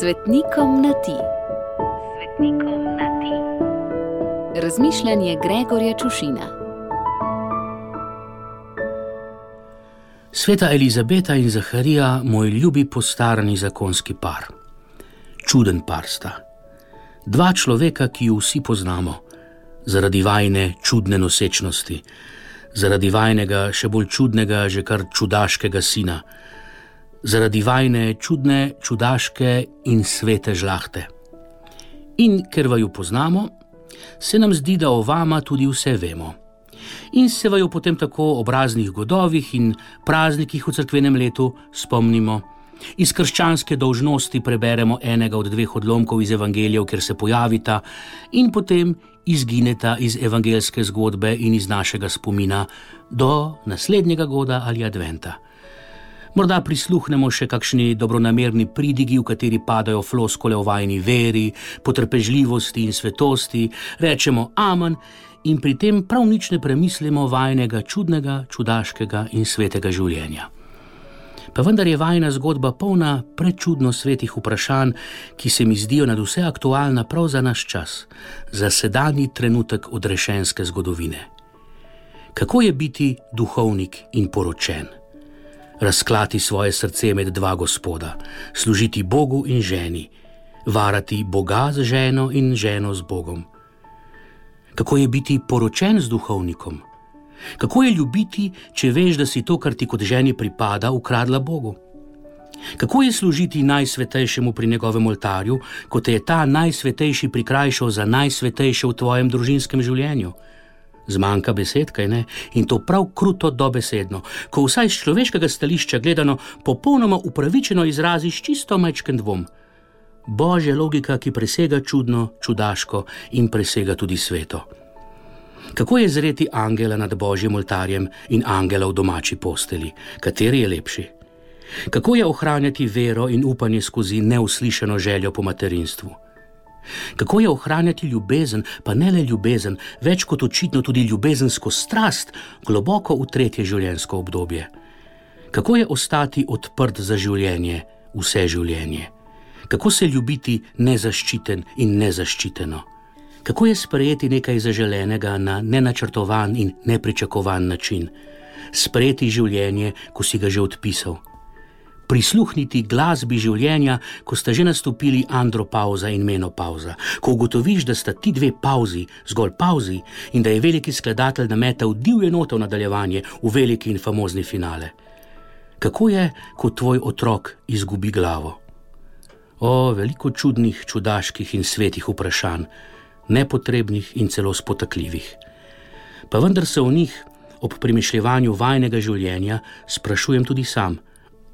Svetnikom na ti. Svetnikom na ti. Razmišljanje Gregorja Čušina. Sveta Elizabeta in Zaharija, moj ljubi postarani zakonski par. Čuden par sta. Dva človeka, ki ju vsi poznamo, zaradi vajne čudne nosečnosti, zaradi vajnega še bolj čudnega, že kar čudaškega sina zaradi vajne čudne, čudaške in svete žlahte. In ker vaju poznamo, se nam zdi, da o vama tudi vse vemo. In se vaju potem tako ob raznih godovih in praznikih v crkvenem letu spomnimo. Iz krščanske dolžnosti preberemo enega od dveh odlomkov iz evangelijev, ker se pojavita, in potem izgineta iz evangeljske zgodbe in iz našega spomina do naslednjega goda ali adventa. Morda prisluhnemo še kakšni dobronamerni pridigi, v kateri padajo floskole o vajni veri, potrpežljivosti in svetosti, rečemo amen in pri tem prav nič ne premislimo vajnega čudnega, čudaškega in svetega življenja. Pa vendar je vajna zgodba polna prečudno svetih vprašanj, ki se mi zdijo nad vse aktualna prav za naš čas, za sedanji trenutek odrešenske zgodovine. Kako je biti duhovnik in poročen? Razklati svoje srce med dva gospoda, služiti Bogu in ženi, varati Boga z ženo in ženo z Bogom. Kako je biti poročen z duhovnikom? Kako je ljubiti, če veš, da si to, kar ti kot ženi pripada, ukradla Bogu? Kako je služiti najsvetejšemu pri njegovem oltarju, ko te je ta najsvetejši prikrajšal za najsvetejše v tvojem družinskem življenju? Zmanjka besed, kaj ne, in to prav kruto dobesedno, ko vsaj z človeškega stališča gledano popolnoma upravičeno izraziš čisto majčken dvom. Božja logika, ki presega čudno, čudaško in presega tudi sveto. Kako je zreti angela nad božjim oltarjem in angela v domači posteli, kateri je lepši? Kako je ohranjati vero in upanje skozi neuslišeno željo po materinstvu? Kako je ohranjati ljubezen, pa ne le ljubezen, več kot očitno tudi ljubezensko strast, globoko v tretje življenjsko obdobje? Kako je ostati odprt za življenje, vse življenje? Kako se ljubiti nezaščiten in nezaščiteno? Kako je sprejeti nekaj zaželenega na nenačrtovan in nepričakovan način? Sprejeti življenje, ko si ga že odpisal prisluhniti glasbi življenja, ko sta že nastopili andropauza in menopauza, ko ugotoviš, da sta ti dve pauzi, zgolj pauzi in da je veliki skladatelj nametal divje note v nadaljevanje, v veliki in famozni finale. Kako je, ko tvoj otrok izgubi glavo? O, veliko čudnih, čudaških in svetih vprašanj, nepotrebnih in celo spotakljivih. Pa vendar se o njih, ob premišljevanju vajnega življenja, sprašujem tudi sam.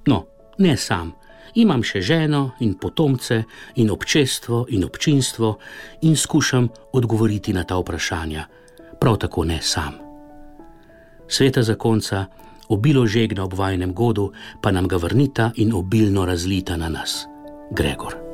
No, ne sam. Imam še ženo in potomce in občestvo in občinstvo in skušam odgovoriti na ta vprašanja. Prav tako ne sam. Sveta zakonca, obilo žegna ob vajnem godu, pa nam ga vrnita in obilno razlita na nas. Gregor.